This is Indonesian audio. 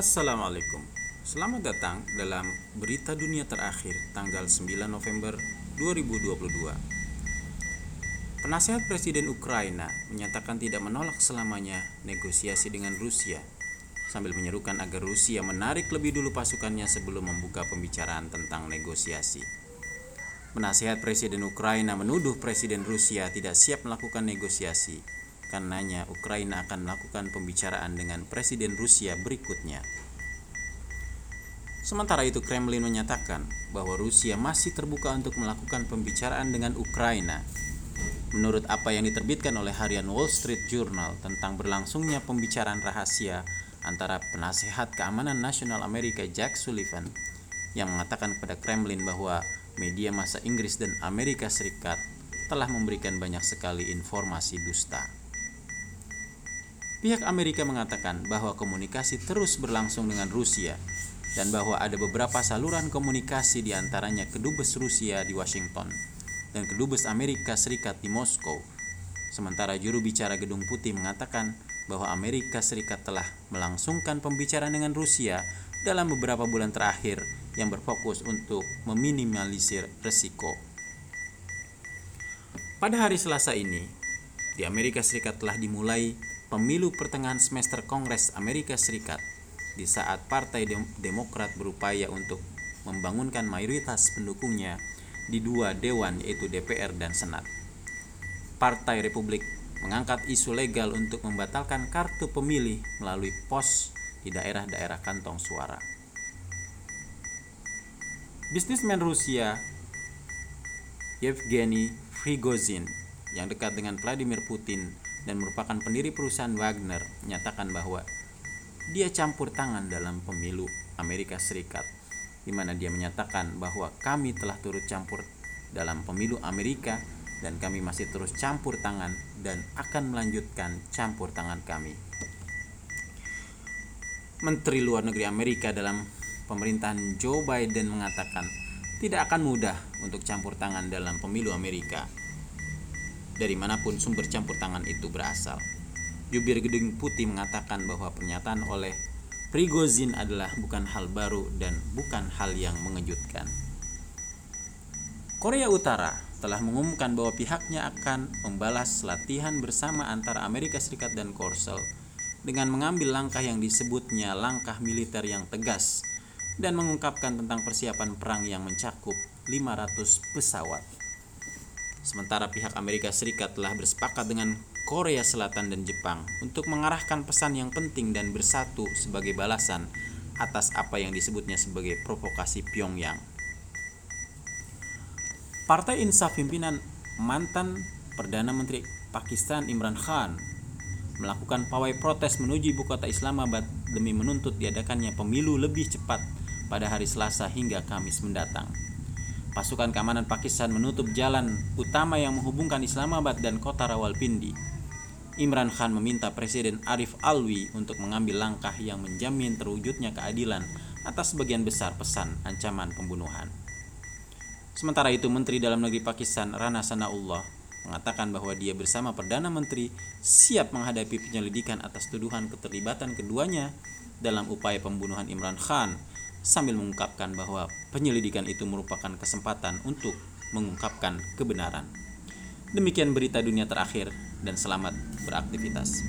Assalamualaikum Selamat datang dalam Berita Dunia Terakhir tanggal 9 November 2022 Penasehat Presiden Ukraina menyatakan tidak menolak selamanya negosiasi dengan Rusia sambil menyerukan agar Rusia menarik lebih dulu pasukannya sebelum membuka pembicaraan tentang negosiasi. Penasehat Presiden Ukraina menuduh Presiden Rusia tidak siap melakukan negosiasi Karenanya, Ukraina akan melakukan pembicaraan dengan Presiden Rusia berikutnya. Sementara itu, Kremlin menyatakan bahwa Rusia masih terbuka untuk melakukan pembicaraan dengan Ukraina. Menurut apa yang diterbitkan oleh harian Wall Street Journal tentang berlangsungnya pembicaraan rahasia antara penasehat keamanan nasional Amerika Jack Sullivan yang mengatakan kepada Kremlin bahwa media masa Inggris dan Amerika Serikat telah memberikan banyak sekali informasi dusta. Pihak Amerika mengatakan bahwa komunikasi terus berlangsung dengan Rusia dan bahwa ada beberapa saluran komunikasi di antaranya kedubes Rusia di Washington dan kedubes Amerika Serikat di Moskow. Sementara juru bicara Gedung Putih mengatakan bahwa Amerika Serikat telah melangsungkan pembicaraan dengan Rusia dalam beberapa bulan terakhir yang berfokus untuk meminimalisir resiko. Pada hari Selasa ini, di Amerika Serikat telah dimulai pemilu pertengahan semester Kongres Amerika Serikat di saat Partai Demokrat berupaya untuk membangunkan mayoritas pendukungnya di dua dewan yaitu DPR dan Senat. Partai Republik mengangkat isu legal untuk membatalkan kartu pemilih melalui pos di daerah-daerah kantong suara. Bisnismen Rusia Yevgeny Prigozhin yang dekat dengan Vladimir Putin dan merupakan pendiri perusahaan Wagner menyatakan bahwa dia campur tangan dalam pemilu Amerika Serikat di mana dia menyatakan bahwa kami telah turut campur dalam pemilu Amerika dan kami masih terus campur tangan dan akan melanjutkan campur tangan kami. Menteri Luar Negeri Amerika dalam pemerintahan Joe Biden mengatakan tidak akan mudah untuk campur tangan dalam pemilu Amerika dari mana pun sumber campur tangan itu berasal. Jubir Gedung Putih mengatakan bahwa pernyataan oleh Prigozhin adalah bukan hal baru dan bukan hal yang mengejutkan. Korea Utara telah mengumumkan bahwa pihaknya akan membalas latihan bersama antara Amerika Serikat dan Korsel dengan mengambil langkah yang disebutnya langkah militer yang tegas dan mengungkapkan tentang persiapan perang yang mencakup 500 pesawat. Sementara pihak Amerika Serikat telah bersepakat dengan Korea Selatan dan Jepang untuk mengarahkan pesan yang penting dan bersatu sebagai balasan atas apa yang disebutnya sebagai provokasi Pyongyang. Partai Insaf pimpinan mantan Perdana Menteri Pakistan Imran Khan melakukan pawai protes menuju ibu kota Islamabad demi menuntut diadakannya pemilu lebih cepat pada hari Selasa hingga Kamis mendatang. Pasukan keamanan Pakistan menutup jalan utama yang menghubungkan Islamabad dan kota Rawalpindi. Imran Khan meminta Presiden Arif Alwi untuk mengambil langkah yang menjamin terwujudnya keadilan atas sebagian besar pesan ancaman pembunuhan. Sementara itu, Menteri Dalam Negeri Pakistan Rana Sanaullah mengatakan bahwa dia bersama Perdana Menteri siap menghadapi penyelidikan atas tuduhan keterlibatan keduanya dalam upaya pembunuhan Imran Khan sambil mengungkapkan bahwa penyelidikan itu merupakan kesempatan untuk mengungkapkan kebenaran. Demikian berita dunia terakhir dan selamat beraktivitas.